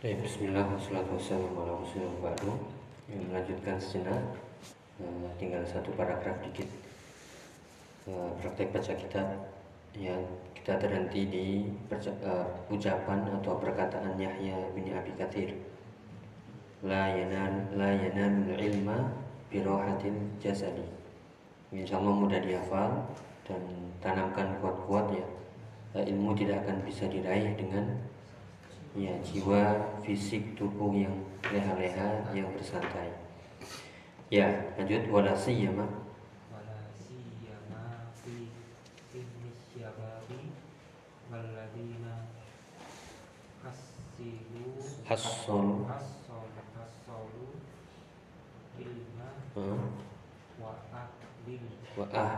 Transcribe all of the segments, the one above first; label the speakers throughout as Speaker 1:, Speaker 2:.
Speaker 1: Baik, Bismillah, wassalatu wassalamu ala rasulillah baru yang melanjutkan sejenak uh, tinggal satu paragraf dikit. Uh, praktek baca kitab yang kita terhenti di uh, ucapan atau perkataan Yahya bin Abi Kathir. La yanan la yananul ilma birohatil jasadi. Insya Allah mudah dihafal dan tanamkan kuat-kuat ya ilmu tidak akan bisa diraih dengan ya jiwa fisik tubuh yang leha-leha yang bersantai. Ya lanjut. Wala siyama.
Speaker 2: Wala siyama fi sinni syababi walladzina hasilu
Speaker 1: hassol
Speaker 2: hassol hassolu ilma
Speaker 1: uh,
Speaker 2: wa ahlil
Speaker 1: wa ah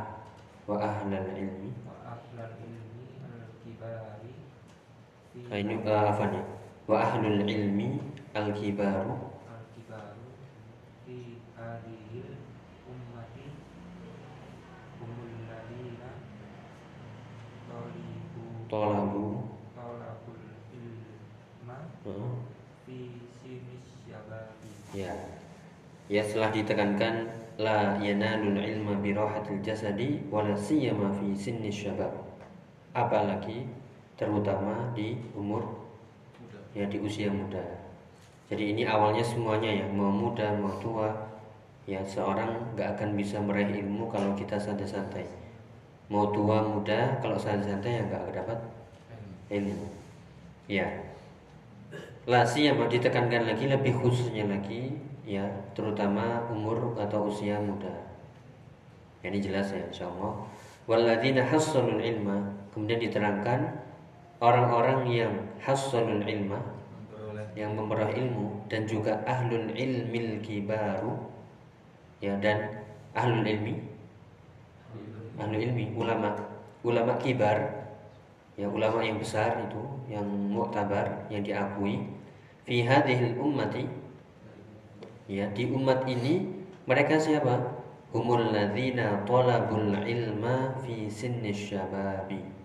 Speaker 1: wa ahlal ilmi
Speaker 2: wa ahlal ilmi al-kibari fi
Speaker 1: Ah, ini uh, apa nih wa ahlul ilmi al kibaru
Speaker 2: al-kibaru fi hadhil ummati humul ladina talibu
Speaker 1: tolabu
Speaker 2: talabul ilma fi sinis syababi
Speaker 1: ya. Ya setelah ditekankan la yanalul ilma bi rahatil jasadi wala siyama fi sinni syabab. Apalagi terutama di umur ya di usia muda. Jadi ini awalnya semuanya ya mau muda mau tua ya seorang nggak akan bisa meraih ilmu kalau kita santai-santai. Mau tua muda kalau santai-santai ya nggak dapat ilmu. Ya. Lasi yang mau ditekankan lagi lebih khususnya lagi ya terutama umur atau usia muda. Ini jelas ya insya Allah. Walladzina hassalul ilma Kemudian diterangkan Orang-orang yang hassalul ilma Yang memperoleh ilmu Dan juga ahlul ilmil kibaru Ya dan ahlul ilmi. Ahlul ilmi Ulama. Ulama kibar Ya ulama yang besar itu Yang muktabar Yang diakui. Fi hadhil ummati Ya di umat ini Mereka siapa? humul ladzina talabul ilma fi sinni syababi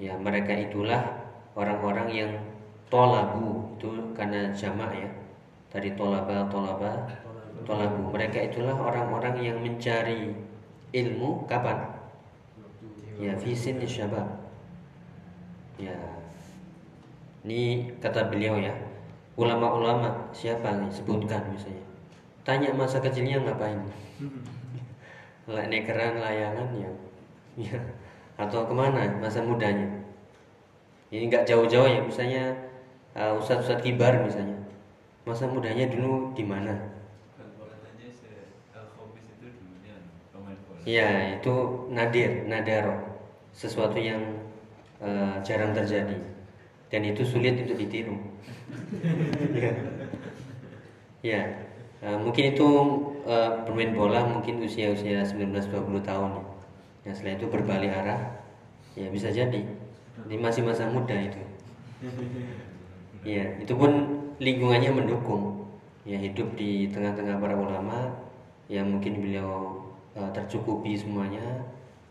Speaker 1: ya mereka itulah orang-orang yang tolabu. Itu karena jamak ya. Tadi tolaba tolaba tolabu. mereka itulah orang-orang yang mencari ilmu kapan? Ya fi sinni syabab. Ya. Ini kata beliau ya. Ulama-ulama siapa nih sebutkan misalnya? Tanya masa kecilnya ngapain? Lek nekeran layangan ya, ya atau ke mana masa mudanya? Ini nggak jauh-jauh ya misalnya uh, ustadz-ustadz kibar misalnya. Masa mudanya dulu di mana? Iya itu nadir nadaro sesuatu yang uh, jarang terjadi. Dan itu sulit untuk ditiru. Ya ya uh, mungkin itu uh, bermain bola mungkin usia-usia 19-20 tahun ya setelah itu berbalik arah ya bisa jadi. Ini masih masa muda itu. Ya itu pun lingkungannya mendukung. Ya hidup di tengah-tengah para ulama. Ya mungkin beliau uh, tercukupi semuanya.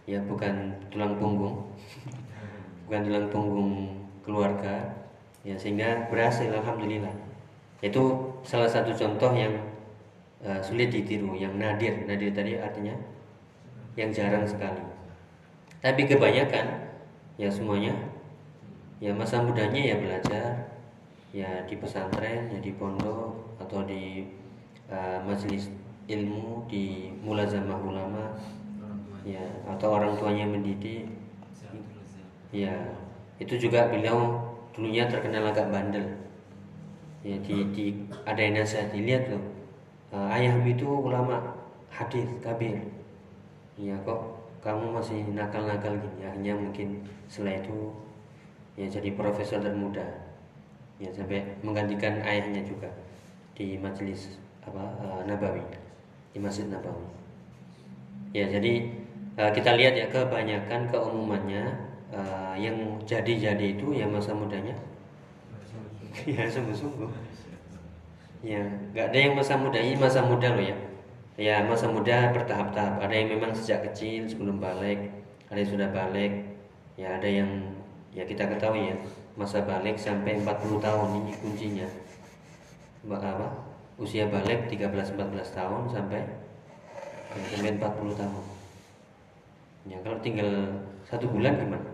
Speaker 1: Ya bukan tulang punggung. Bukan tulang punggung keluarga. Ya sehingga berhasil alhamdulillah. Itu salah satu contoh yang uh, sulit ditiru yang nadir. Nadir tadi artinya yang jarang sekali. Tapi kebanyakan ya semuanya. Ya masa mudanya ya belajar ya di pesantren ya di pondok atau di uh, majelis ilmu di mulazamah ulama ya atau orang tuanya mendidik. Ya itu juga beliau dulunya terkenal agak bandel. Ya di, di ada yang nasihat dilihat loh uh, ayahmu itu ulama hadis kabir ya kok kamu masih nakal-nakal gini? Akhirnya mungkin setelah itu ya jadi profesor termuda ya sampai menggantikan ayahnya juga di majelis apa uh, Nabawi. Di Masjid Nabawi. Ya jadi uh, kita lihat ya kebanyakan keumumannya uh, yang jadi-jadi itu ya masa mudanya. Ya sungguh-sungguh. Ya nggak ada yang masa muda ini masa muda loh ya ya masa muda bertahap-tahap. Ada yang memang sejak kecil sebelum balik ada yang sudah balik. Ya ada yang ya kita ketahui ya masa balik sampai 40 tahun ini kuncinya. Apa? Usia balik 13-14 tahun sampai sampai 40 tahun. Ya kalau tinggal satu bulan gimana?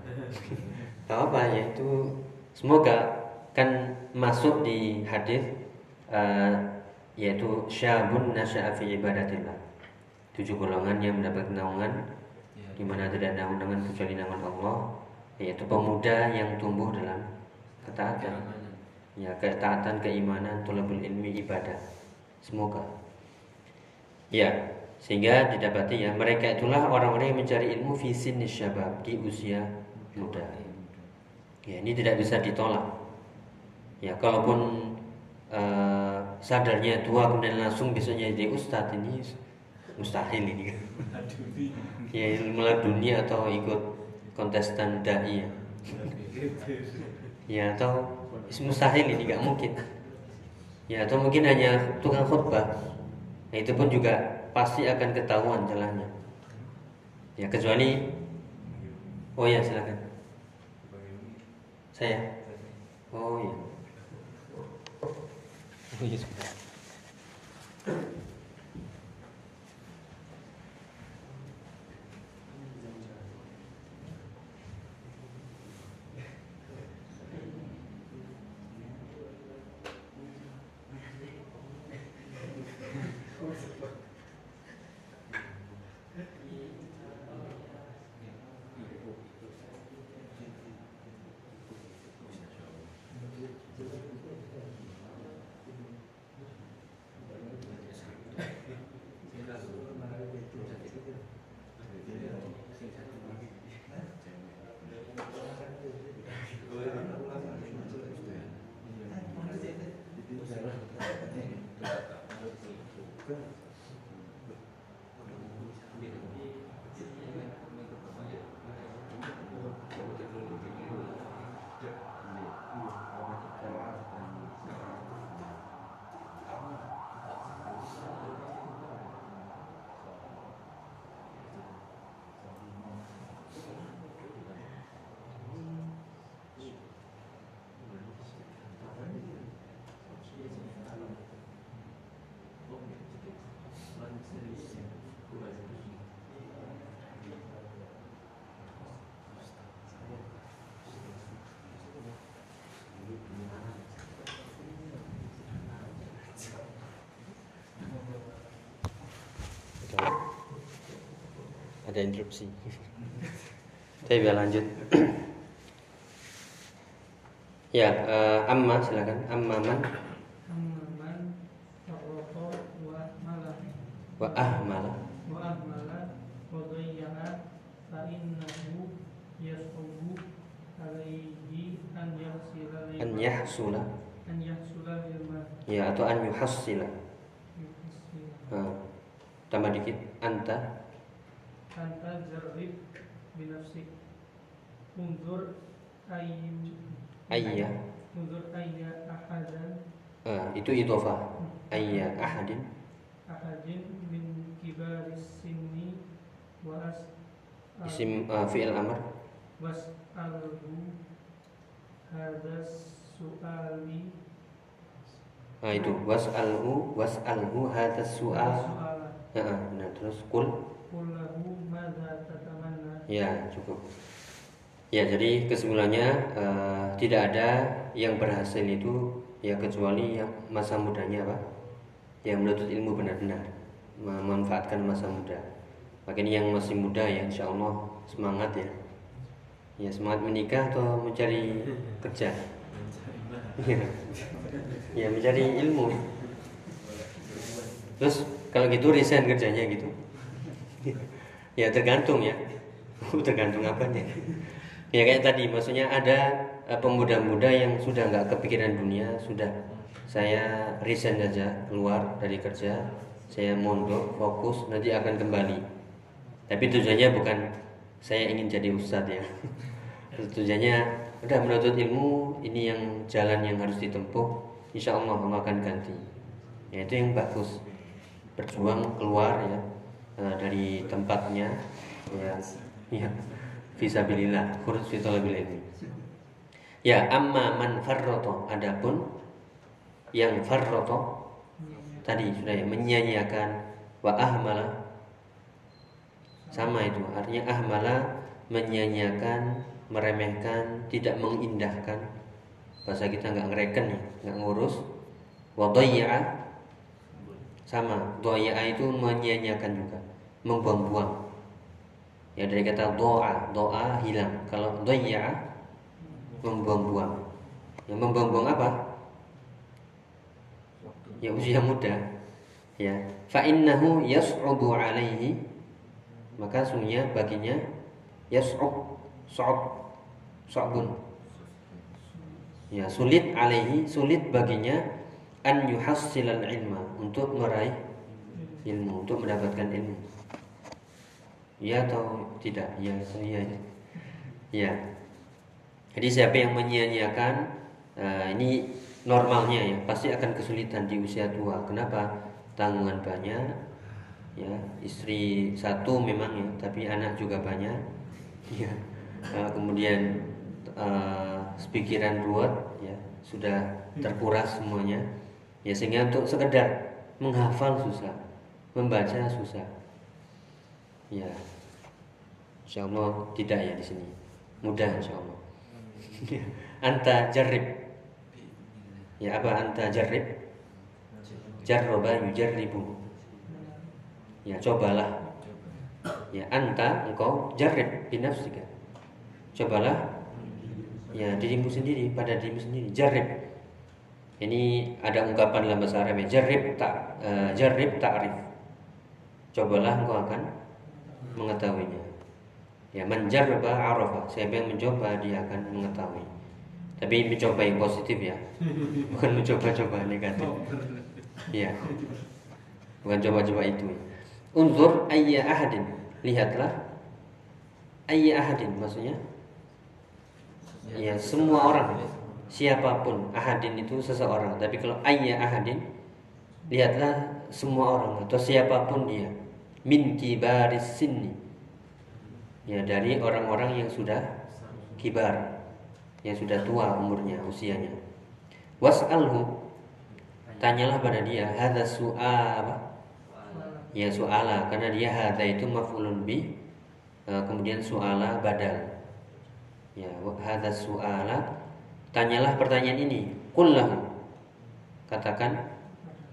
Speaker 1: Tahu apa? Ya itu semoga kan masuk di hadis uh, yaitu syabun nasya'a fi ibadatillah. Tujuh golongan yang mendapat naungan di mana tidak ada naungan kecuali naungan Allah yaitu pemuda yang tumbuh dalam ketaatan. Ya ketaatan keimanan tulabul ilmi ibadah. Semoga. Ya sehingga didapati ya mereka itulah orang-orang yang mencari ilmu visin syabab di usia muda. Ya ini tidak bisa ditolak. Ya kalaupun uh, sadarnya tua kemudian langsung besoknya jadi ustadz ini. Mustahil ini. Ya ilmu dunia atau ikut kontestan dai ya. Ya atau mustahil ini nggak mungkin. Ya atau mungkin hanya tukang khutbah. Nah, itu pun juga pasti akan ketahuan celahnya ya kecuali oh ya silakan. Saya? Oh ya oh ya ada interupsi. Saya biar lanjut. ya, uh, amma silakan. Amma man.
Speaker 3: Wa
Speaker 1: ahmala.
Speaker 3: wa ahmala wa dhayya'a fa innahu yasubu alaihi an yahsila
Speaker 1: An yahsula.
Speaker 3: an yahsula
Speaker 1: Ya, atau an yuhassila. Uh, tambah dikit. Anta.
Speaker 3: Anta jarrib binafsik unzur ayyu
Speaker 1: Ayya.
Speaker 3: unzur ayya ahadan
Speaker 1: Uh, itu idhofah. Ayya ahadin.
Speaker 3: ahadin min kibaris sinni wa as
Speaker 1: Isim uh, fi'il amr.
Speaker 3: was'alhu hadas su'ali
Speaker 1: Nah, itu was'alhu was'alhu hadha su'al.
Speaker 3: su'ala
Speaker 1: Heeh, nah terus kul Ya cukup. Ya jadi kesimpulannya eh, tidak ada yang berhasil itu ya kecuali yang masa mudanya apa? Yang menuntut ilmu benar-benar memanfaatkan masa muda. Makanya yang masih muda ya insya Allah semangat ya. Ya semangat menikah atau mencari kerja. Ya, ya mencari ilmu. Terus kalau gitu resign kerjanya gitu. Ya tergantung ya. tergantung apa nih? Ya kayak tadi, maksudnya ada eh, pemuda-muda yang sudah nggak kepikiran dunia, sudah saya resign saja keluar dari kerja, saya mondok, fokus, nanti akan kembali. Tapi tujuannya bukan saya ingin jadi ustadz ya. Tujuannya udah menuntut ilmu, ini yang jalan yang harus ditempuh. Insya Allah Allah akan ganti. Ya itu yang bagus. Berjuang keluar ya eh, dari tempatnya. Ya ya. Visabilillah khurus fi talabil Ya, amma man farroto. Adapun yang farroto tadi sudah ya menyanyiakan wa ahmala sama itu. Artinya ahmala menyanyiakan meremehkan tidak mengindahkan. Bahasa kita nggak ngereken ya nggak ngurus. Wa sama. Doya itu menyanyiakan juga membuang-buang. Ya dari kata doa doa hilang. Kalau doya membuang-buang. Yang membuang-buang apa? Ya usia muda. Ya fa innahu yas'ubu alaihi. Maka sungguhnya baginya yas'ub so'ab so'bun. Ya sulit alaihi sulit baginya an yuhassilal ilma. Untuk meraih ilmu untuk mendapatkan ilmu ya atau tidak? Ya iya. Ya jadi siapa yang menyia-nyiakan uh, ini normalnya ya pasti akan kesulitan di usia tua. Kenapa? Tanggungan banyak ya. Istri satu memang ya tapi anak juga banyak ya. Uh, kemudian uh, pikiran ruwet ya sudah terkuras semuanya. Ya sehingga untuk sekedar menghafal susah membaca susah ya Insya Allah tidak ya di sini. Mudah Insya Allah anta jarib ya apa anta jarib jarroba yujarribu. Ya cobalah. Ya anta engkau jarib binafsika. Cobalah. Ya dirimu sendiri pada dirimu sendiri jarib ini ada ungkapan dalam bahasa Arab ya jarib tak uh, jarib ta'rif. Cobalah engkau akan mengetahuinya. Ya menjarba arafa. Siapa yang mencoba dia akan mengetahui. Tapi mencoba yang positif ya. Bukan mencoba-coba negatif. Ya bukan coba-coba itu. Unzur ayya ahadin. Lihatlah. Ayya ahadin maksudnya? Ya semua orang. Siapa pun ahadin itu seseorang. Tapi kalau ayya ahadin lihatlah semua orang atau siapa pun dia min kibaris sinni ya dari orang-orang yang sudah kibar yang sudah tua umurnya usianya was'alhu tanyalah pada dia hadza su'a apa ya su'ala karena dia hadza itu maf'ulun bi eh, kemudian su'ala badal Ya, hadza su'ala tanyalah pertanyaan ini. Qullahu. Katakan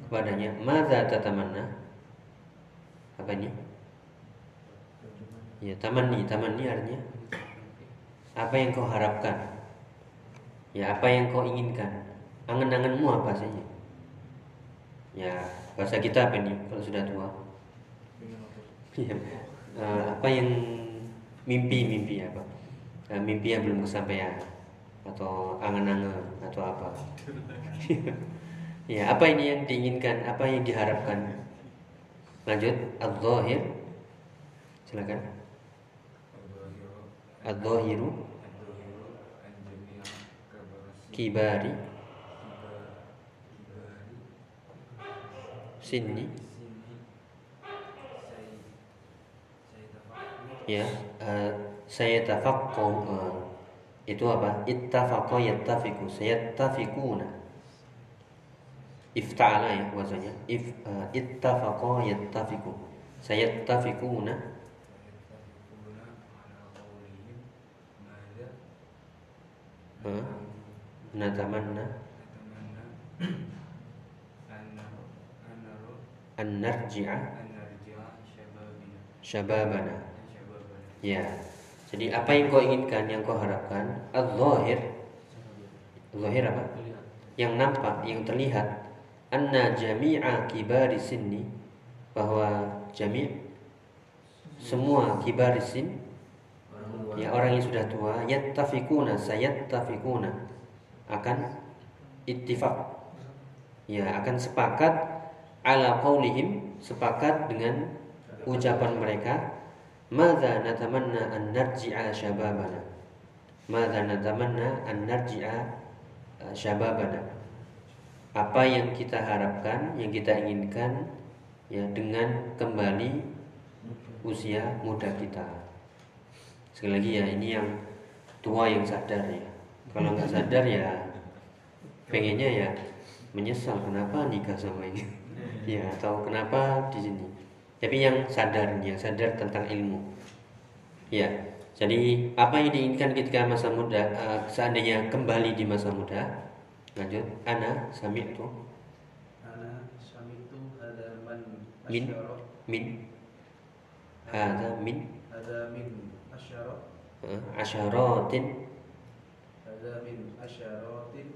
Speaker 1: kepadanya, "Madza tatamanna?" Apa ini? Ya, tamanni, tamanni artinya apa yang kau harapkan? Ya, apa yang kau inginkan? Angan-anganmu apa saja? Ya, bahasa kita apa ini kalau sudah tua? Ya, apa yang mimpi-mimpi apa? Eh, mimpi yang belum kesampaian atau angan-angan atau apa ya apa ini yang diinginkan apa yang diharapkan lanjut al-zahir silakan al-zahiru kibari sini ya uh, saya tafaqqu uh, itu apa? Ittafaqa yattafiqu. Sayattafiquna. Ifta'ala ya bahasanya. If uh, ittafaqa yattafiqu. Sayattafiquna. Uh, natamanna an narji'a syababana. Ya. Jadi apa yang kau inginkan, yang kau harapkan, al-zahir. Zahir apa? Yang nampak, yang terlihat. Anna jami'a kibari sinni bahwa jami' semua kibari sin ya orang yang sudah tua yattafiquna sayattafiquna akan ittifaq. Ya akan sepakat ala qaulihim sepakat dengan ucapan mereka Mada natamanna an narji'a syababana? Mada natamanna an narji'a syababana Apa yang kita harapkan, yang kita inginkan ya dengan kembali usia muda kita. Sekali lagi ya ini yang tua yang sadar ya. Kalau nggak sadar ya pengennya ya menyesal kenapa nikah sama ini? Ya atau kenapa di sini? Tapi yang sadar yang sadar tentang ilmu. Ya jadi apa yang diinginkan ketika masa muda uh, seandainya kembali di masa muda lanjut. Ana sami itu
Speaker 4: Ana samitu hada man
Speaker 1: Min. min. Hada min.
Speaker 4: Hada min asyara.
Speaker 1: Asyaratin.
Speaker 4: Hada min asyaratin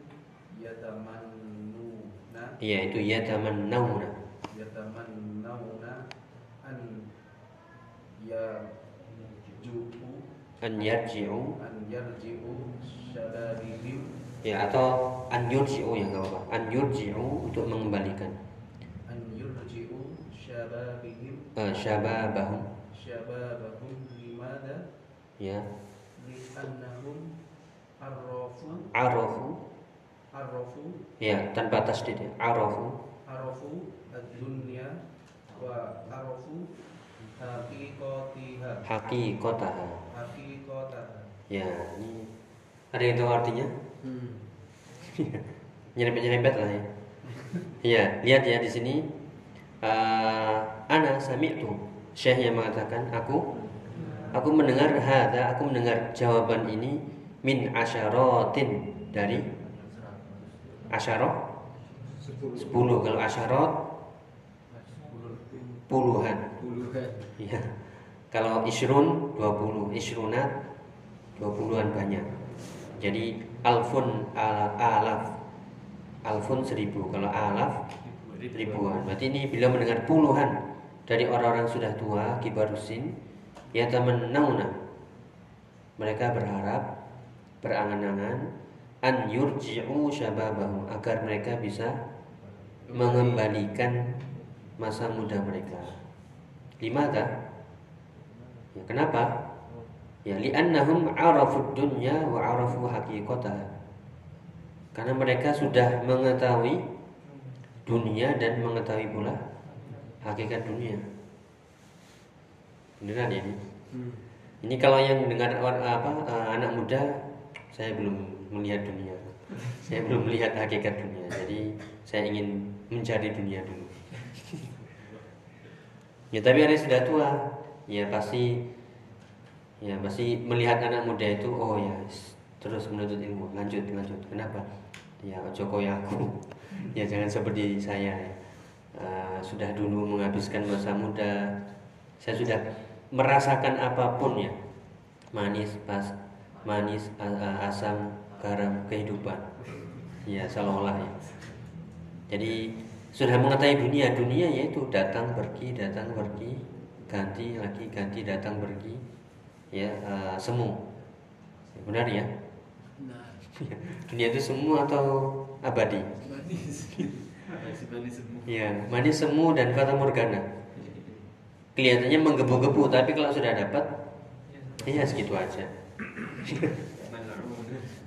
Speaker 4: yatamannuna.
Speaker 1: Ya itu ya taman nauna
Speaker 4: yatamannuna an ya ju'u
Speaker 1: an yarji'u.
Speaker 4: An yarji'u syababihim
Speaker 1: ya atau an yurji'u ya nggak apa an yurji'u untuk mengembalikan.
Speaker 4: An yurji'u syababihim.
Speaker 1: Uh, syababahum.
Speaker 4: Syababahum limada?
Speaker 1: Ya.
Speaker 4: Li'annahum arrafu.
Speaker 1: Arafu
Speaker 4: arrafu.
Speaker 1: Ya tanpa tasdid ya. Arafu
Speaker 4: arafu ad-dunya. Wa haqiqatiha.
Speaker 1: Haqiqataha.
Speaker 4: Haqiqataha.
Speaker 1: Ya ini ada yang tahu artinya nyerempet-nyerempet lah ya. Ya lihat ya di sini. Uh, ana sami'tu. Syekh yang mengatakan aku aku mendengar hada aku mendengar jawaban ini min asyaratin dari asyarah sepuluh. Kalau asyarat puluhan. Ya kalau isrun 20 isrunat 20-an banyak. Jadi alfun ala alaf. Alfun seribu kalau alaf ribuan. Berarti ini bila mendengar puluhan dari orang-orang sudah tua kibarusin ya teman nauna. Mereka berharap berangan-angan an yurji'u syababahum agar mereka bisa mengembalikan masa muda mereka. Lima ya kenapa ya li'annahum arafud dunya wa arafu haqiqataha karena mereka sudah mengetahui dunia dan mengetahui pula hakikat dunia. Beneran ya ini? Ini kalau yang dengar apa eh, anak muda saya belum melihat dunia. Saya belum melihat hakikat dunia. Jadi saya ingin mencari dunia dulu. Ya tapi ada yang sudah tua. Ya pasti ya pasti melihat anak muda itu oh ya terus menuntut ilmu lanjut lanjut. Kenapa? Ya Joko aku. Ya jangan seperti saya. Ya. Eh, sudah dulu menghabiskan masa muda. Saya sudah merasakan apa pun ya. Manis pas manis asam garam kehidupan. Ya seolah-olah ya. Jadi sudah mengetahui dunia. Dunia yaitu datang pergi datang pergi ganti lagi ganti datang pergi ya eh, semu. Benar ya? Dunia itu semu atau abadi?
Speaker 5: Manis. Manis
Speaker 1: ya manis semu dan fata morgana. Kelihatannya menggebu-gebu tapi kalau sudah dapat ya segitu aja.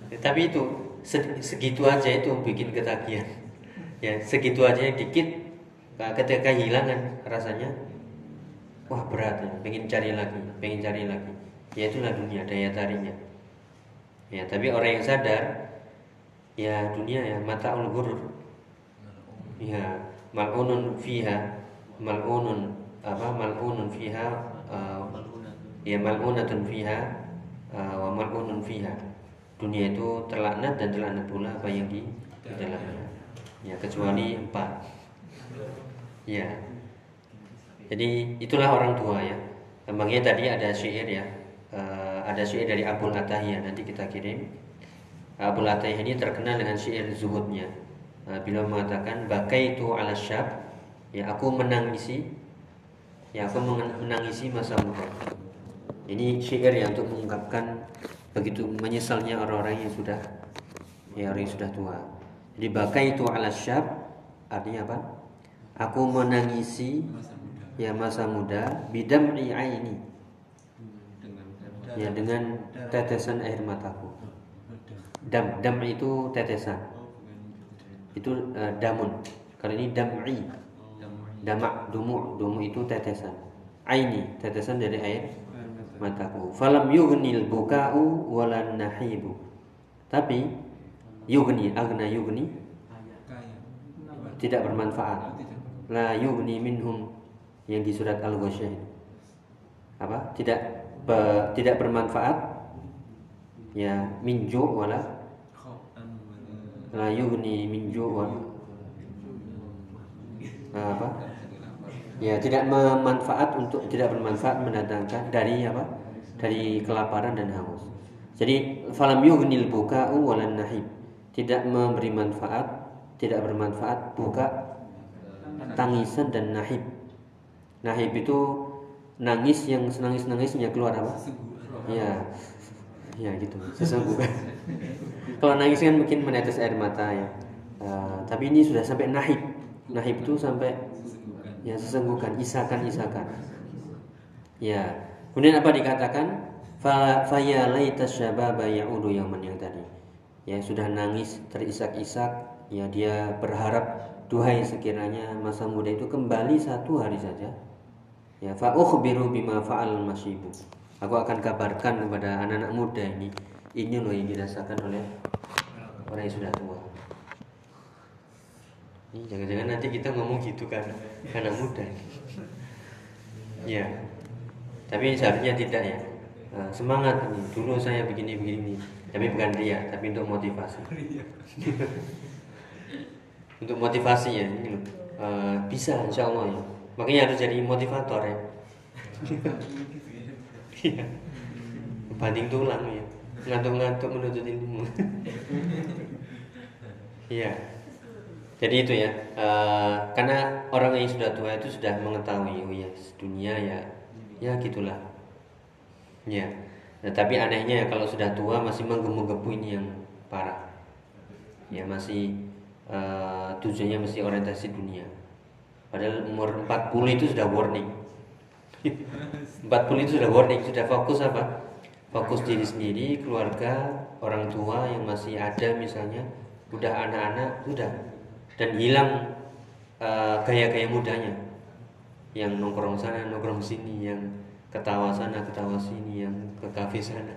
Speaker 1: Ya, tapi itu se- segitu aja itu bikin ketagihan. Ya segitu aja yang dikit ketika kehilangan rasanya. Wah berat. Ya pengen cari lagi pengen cari lagi ya itulah dunia daya tariknya. Ya tapi orang yang sadar ya dunia ya mata ghurur. Ya mal'unun fiha mal'unun apa mal'unun fiha uh, ya mal'unatun fiha uh, wa mal'unun fiha. Dunia itu terlaknat dan terlaknat pula apa yang di, dalamnya. Ya kecuali empat. Ya. Jadi itulah orang tua ya. Makanya tadi ada syair ya Eh, ada syair dari Abul Atahiyah nanti kita kirim. Abul Atahiyah ini terkenal dengan syair zuhudnya. Eh, beliau mengatakan bakai itu ala syab. Ya aku menangisi ya aku menangisi masa muda. Ini syair yang untuk mengungkapkan begitu menyesalnya orang-orang yang sudah ya orang yang sudah tua. Jadi bakai itu ala syab artinya apa? Aku menangisi ya masa muda bidam ini ya dengan tetesan air mataku. Dam dam itu tetesan. Itu eh, damun. Kalau ini dam'i. Damak dumu dumu itu tetesan. Aini tetesan dari air mataku. Falam yughnil buka'u walan nahibu. Tapi yugni agna yugni tidak bermanfaat. La yugni minhum. Yang di surat al-ghasyiyah apa? Tidak be- tidak bermanfaat. Ya minju wala. La yugni minju wala apa? Ya tidak memanfaat untuk tidak bermanfaat mendatangkan dari apa? Dari kelaparan dan haus. Jadi falam yughnil buka'u walan nahib. Tidak memberi manfaat tidak bermanfaat buka tangisan dan nahib. Nahib itu nangis yang senangis nangisnya keluar apa? Ya ya gitu. Sesungguhnya kalau nangis kan mungkin menetes air mata ya. Eh, tapi ini sudah sampai nahib. Nahib itu sampai ya sesenggukan isakan isakan ya kemudian apa dikatakan? Fa faya laita syababa yaudu yaman yang tadi. Ya sudah nangis terisak-isak ya dia berharap duhai sekiranya masa muda itu kembali satu hari saja ya fa ukhbiru bima fa'al masyibu. Aku akan kabarkan kepada anak-anak muda ini. Ini loh yang dirasakan oleh orang yang sudah tua. Ini jangan-jangan nanti kita ngomong gitu kan anak muda ya. Tapi seharusnya tidak ya. Nah, semangat ini. Dulu saya begini begini tapi bukan dia tapi untuk motivasi. Untuk motivasi ya ini loh. Eh, bisa insya Allah ya makanya harus jadi motivator ya. Iya. banding tulang ya ngantuk-ngantuk menuntut ilmu. Iya. Jadi itu ya eh, karena orang yang sudah tua itu sudah mengetahui oh ya dunia ya ya gitulah. Ya Nah, tapi anehnya kalau sudah tua masih menggebu-gebu ini yang parah. Ya masih eh, tujuannya masih orientasi dunia padahal umur 40 itu sudah warning. 40 itu sudah warning sudah fokus apa? Fokus diri sendiri keluarga orang tua yang masih ada misalnya udah anak-anak sudah. Dan hilang eh, gaya-gaya mudanya. Yang nongkrong sana nongkrong sini yang ketawa sana ketawa sini yang ke kafe sana.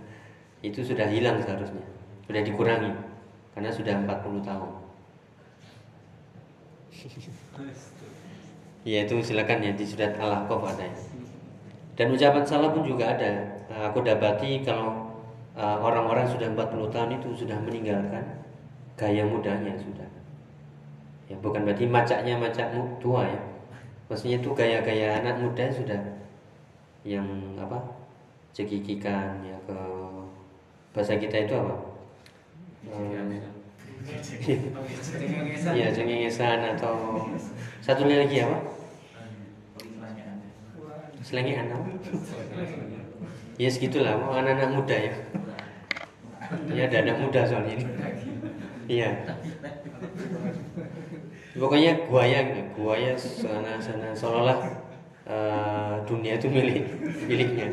Speaker 1: Itu sudah hilang seharusnya. Sudah dikurangi karena sudah 40 tahun ya itu silakan ya di surat al-ahqaf ada ya. dan ucapan salah pun juga ada. Nah, aku dapati kalau uh, orang-orang sudah 40 tahun itu sudah meninggalkan gaya mudanya sudah. Ya bukan berarti macaknya macak tua ya. Maksudnya itu gaya-gaya anak muda sudah yang apa cekikikan ya ke bahasa kita itu apa? Eh, ya cengengesan atau satu lagi apa? Selengean apa? Ya segitulah anak-anak muda ya. Ya ada anak muda soalnya ini. Iya. Pokoknya guaya gitu guaya sana sana seolah-olah eh, dunia itu milik miliknya.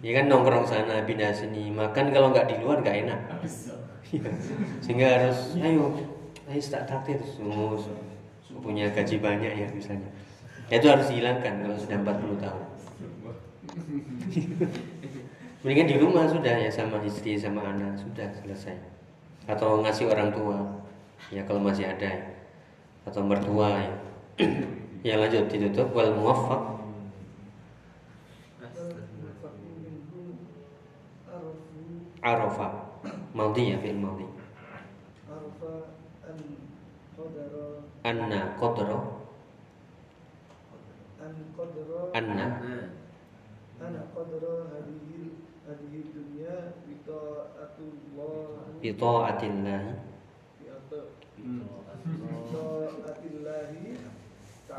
Speaker 1: Ya kan nongkrong sana pindah sini makan kalau nggak di luar nggak enak. Iya. Sehingga harus ayo ayo tak traktir semua punya gaji banyak ya misalnya. Itu harus dihilangkan kalau sudah 40 tahun. Mendingan di rumah sudah ya sama istri sama anak sudah selesai. Atau ngasih orang tua ya kalau masih ada ya. atau mertua ya. Ya lanjut ditutup. Wal muwaffaq. Arafa Maldi ya fi'il
Speaker 6: maldi.
Speaker 1: Anna qadra. Anna.
Speaker 6: Anna qadra dunia hadhihi dunya
Speaker 1: bi ta'atillah.
Speaker 6: Bi hmm.
Speaker 1: ta'atillah.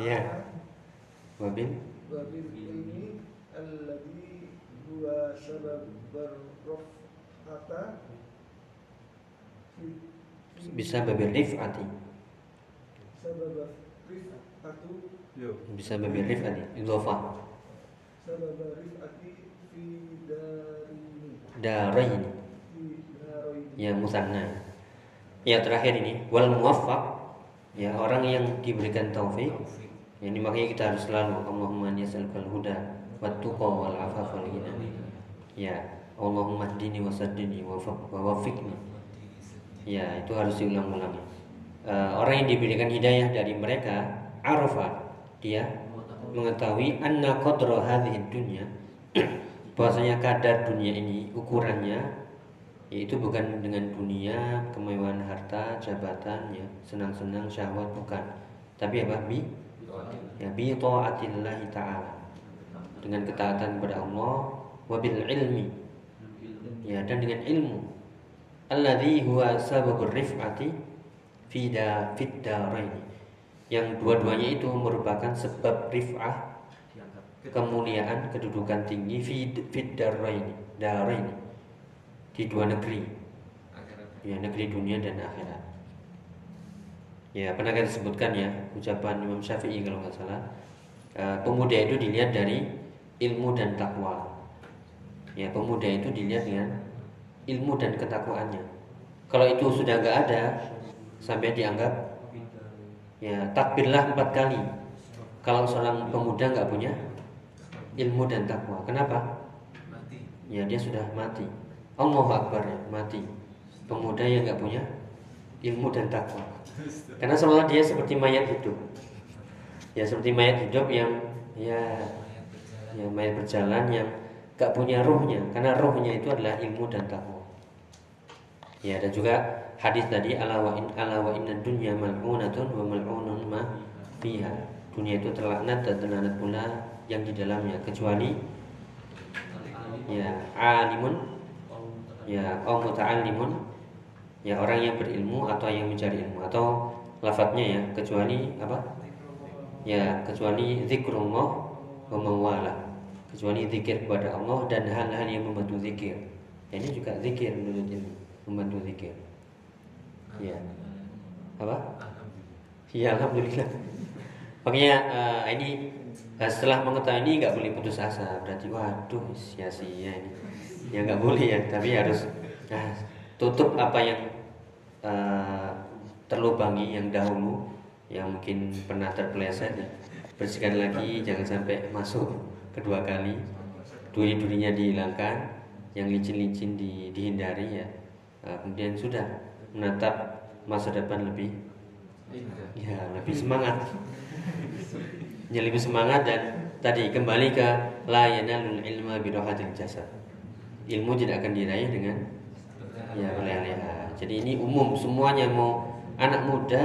Speaker 6: Ya.
Speaker 1: Wabil.
Speaker 6: Wabil ini alladhi huwa sabab barrafata
Speaker 1: bisa babi rifati bisa babi rifati
Speaker 6: idofa
Speaker 1: darain ya musanna ya terakhir ini. Wal muwaffaq. Ya orang yang diberikan taufik. Ya, ini makanya kita harus selalu Allahumma yasalkal huda wa tuqa wal afaf wal ya Allahumma dini wa saddini wa Ya, itu harus diulang-ulang. Eh, orang yang diberikan hidayah dari mereka, arafa, dia mengetahui anna qadra hadhihi dunya bahwasanya kadar dunia ini ukurannya yaitu bukan dengan dunia kemewahan harta jabatan ya senang-senang syahwat bukan. Tapi apa? Bi? Ya bi taatillahi taala. Dengan ketaatan kepada Allah wabil ilmi. Ya dan dengan ilmu alladzi huwa sababur rif'ati fi da fid darain. Yang dua-duanya itu merupakan sebab rif'ah kemuliaan kedudukan tinggi fi fid darain. Di dua negeri. Ya negeri dunia dan akhirat. Ya pernah kita sebutkan ya ucapan Imam Syafi'i kalau nggak salah. Eh, pemuda itu dilihat dari ilmu dan takwa. Ya pemuda itu dilihat dengan ilmu dan ketakwaannya. Kalau itu sudah nggak ada sampai dianggap ya takbirlah empat kali. Kalau seorang pemuda nggak punya ilmu dan takwa kenapa? Ya dia sudah mati. Allahu Akbar ya mati. Pemuda yang nggak punya ilmu dan takwa. Karena seolah dia seperti mayat hidup. Ya seperti mayat hidup yang ya ya mayat berjalan yang nggak punya rohnya karena rohnya itu adalah ilmu dan takwa ya dan juga hadis tadi ala wa in ala wa inna dunya mal'unatun wa mal'unun ma fiha. Dunia itu terlaknat dan terlaknat pula yang di dalamnya kecuali ya alimun. Ya au muta'allimun. Ya orang yang berilmu atau yang mencari ilmu. Atau lafadznya ya kecuali apa? Ya kecuali zikrullah wa mawala. Kecuali zikir kepada Allah dan hal-hal yang membantu zikir. Ya, ini juga zikir menurut ilmu membantu zikir. Ya apa? Ya alhamdulillah. Makanya eh, ini eh, setelah mengetahui ini nggak boleh putus asa. Berarti waduh sia-sia ini. Ya nggak boleh ya tapi harus nah, tutup apa yang eh, terlubangi yang dahulu yang mungkin pernah terpeleset ya. bersihkan lagi jangan sampai masuk kedua kali. Duri-durinya dihilangkan yang licin-licin di, dihindari ya kemudian sudah menatap masa depan lebih ya lebih semangat. Ya lebih semangat dan tadi kembali ke la yanalul ilma birohatil jasad. Ilmu tidak akan diraih dengan ya leha jadi ini umum semuanya mau anak muda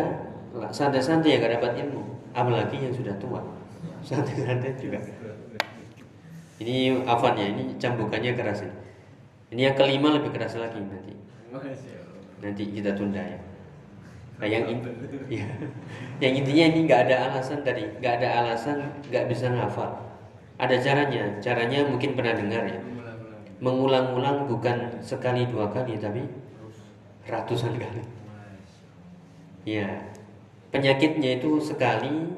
Speaker 1: santai-santai ya gak dapat ilmu apalagi yang sudah tua. Santai-santai juga. Ini afan ya ini cambukannya keras ini. Ini yang kelima lebih keras lagi nanti nanti kita tunda ya. Nah, yang in, ya, yang intinya ini nggak ada alasan tadi. Nggak ada alasan nggak bisa ngafal. Ada caranya. Caranya mungkin pernah dengar ya. Mengulang-ulang bukan sekali dua kali tapi ratusan kali. Ya penyakitnya itu sekali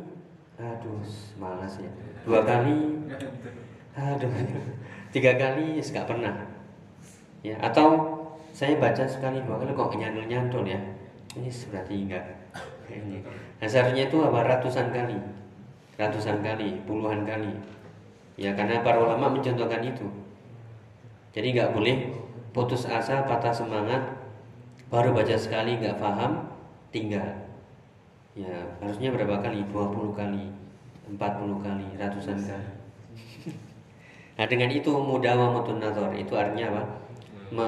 Speaker 1: aduh malas ya. Dua kali aduh. Tiga kali nggak pernah. Ya atau saya baca sekali dua kali kok nyantol nyantol ya? Ini berarti enggak. Ini nah, seharusnya itu apa? Ratusan kali. Ratusan kali puluhan kali. Ya karena para ulama mencontohkan itu. Jadi nggak boleh putus asa patah semangat baru baca sekali nggak paham tinggal. Ya harusnya berapa kali? 20 kali 40 kali ratusan kali. Nah dengan itu mudawamatun nazar itu artinya apa? Me,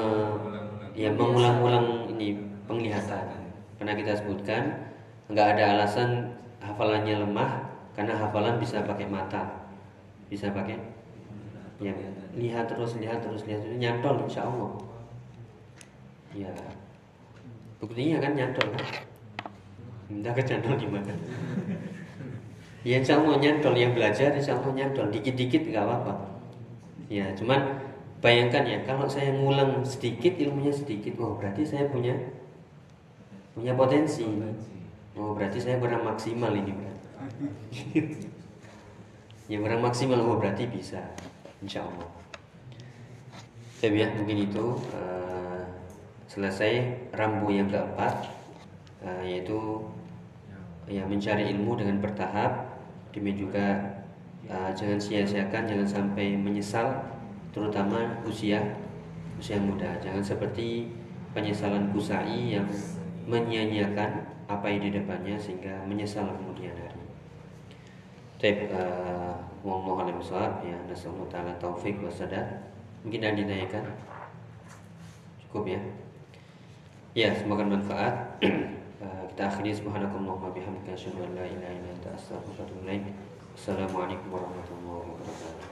Speaker 1: ya mengulang-ulang ini penglihatan. Pernah kita sebutkan nggak ada alasan hafalannya lemah karena hafalan bisa pakai mata. Bisa pakai? Ya lihat terus lihat terus lihat terus. Nyantol insya Allah. Ya. Buktinya kan nyantol kan? Entah kecantol gimana. Ya insya Allah nyantol. Yang belajar insya Allah nyantol. Dikit-dikit nggak apa-apa. Ya cuman Bayangkan ya, kalau saya ngulang sedikit ilmunya sedikit, oh berarti saya punya punya potensi. Oh berarti saya kurang maksimal ini berarti. ya kurang maksimal, oh berarti bisa, insya Allah. Saya ya mungkin itu uh, selesai rambu yang keempat, uh, yaitu ya mencari ilmu dengan bertahap, demi juga uh, jangan sia-siakan, jangan sampai menyesal terutama usia usia muda. Jangan seperti penyesalan kusai yang menyia-nyiakan apa yang di depannya sehingga menyesal kemudian hari. Uh, wallahu a'lam bishawab ya. Nasallahu taala taufik wa sadar. Mungkin ada ditanyakan? Cukup ya. Ya, semoga manfaat. Uh, kita akhiri subhanakallahumma bihamdika asyhadu an la ilaha illa anta astaghfiruka wa atubu ilaik. Assalamualaikum warahmatullahi wabarakatuh.